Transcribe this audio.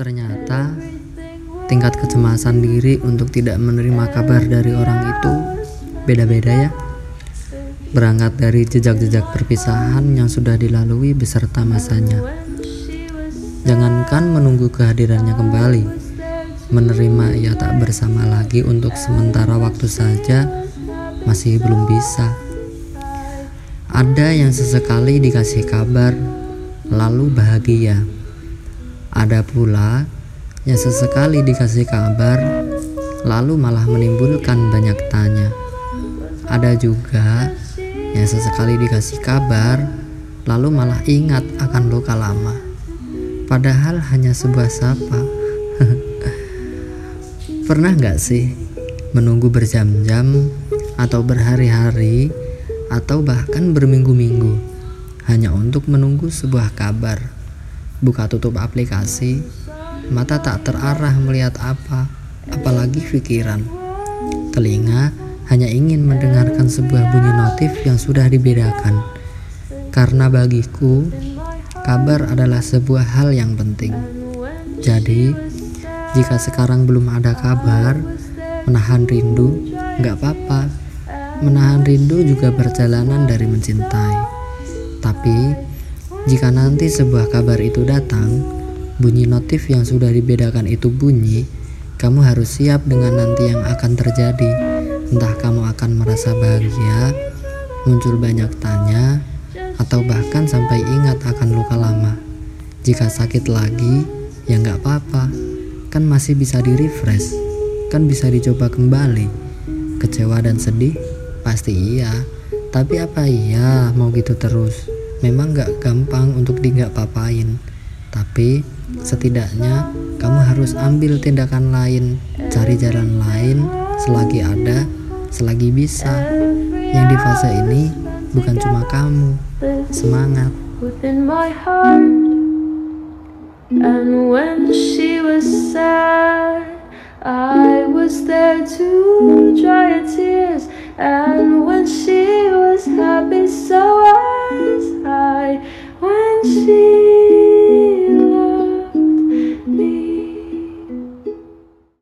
Ternyata tingkat kecemasan diri untuk tidak menerima kabar dari orang itu beda-beda ya. Berangkat dari jejak-jejak perpisahan yang sudah dilalui beserta masanya. Jangankan menunggu kehadirannya kembali, menerima ia tak bersama lagi untuk sementara waktu saja masih belum bisa. Ada yang sesekali dikasih kabar lalu bahagia. Ada pula yang sesekali dikasih kabar lalu malah menimbulkan banyak tanya. Ada juga yang sesekali dikasih kabar lalu malah ingat akan luka lama. Padahal hanya sebuah sapa. Pernah nggak sih menunggu berjam-jam atau berhari-hari atau bahkan berminggu-minggu hanya untuk menunggu sebuah kabar? Buka tutup aplikasi, mata tak terarah melihat apa, apalagi pikiran. Telinga hanya ingin mendengarkan sebuah bunyi notif yang sudah dibedakan. Karena bagiku, kabar adalah sebuah hal yang penting. Jadi, jika sekarang belum ada kabar, menahan rindu nggak apa-apa. Menahan rindu juga perjalanan dari mencintai. Tapi, jika nanti sebuah kabar itu datang, bunyi notif yang sudah dibedakan itu bunyi, kamu harus siap dengan nanti yang akan terjadi. Entah kamu akan merasa bahagia, muncul banyak tanya, atau bahkan sampai ingat akan luka lama. Jika sakit lagi, ya nggak apa-apa, kan masih bisa di-refresh, kan bisa dicoba kembali. Kecewa dan sedih, pasti iya, tapi apa iya mau gitu terus? memang gak gampang untuk di gak papain tapi setidaknya kamu harus ambil tindakan lain cari jalan lain selagi ada selagi bisa yang di fase ini bukan cuma kamu semangat And when she was sad, I was there to dry her tears. And when she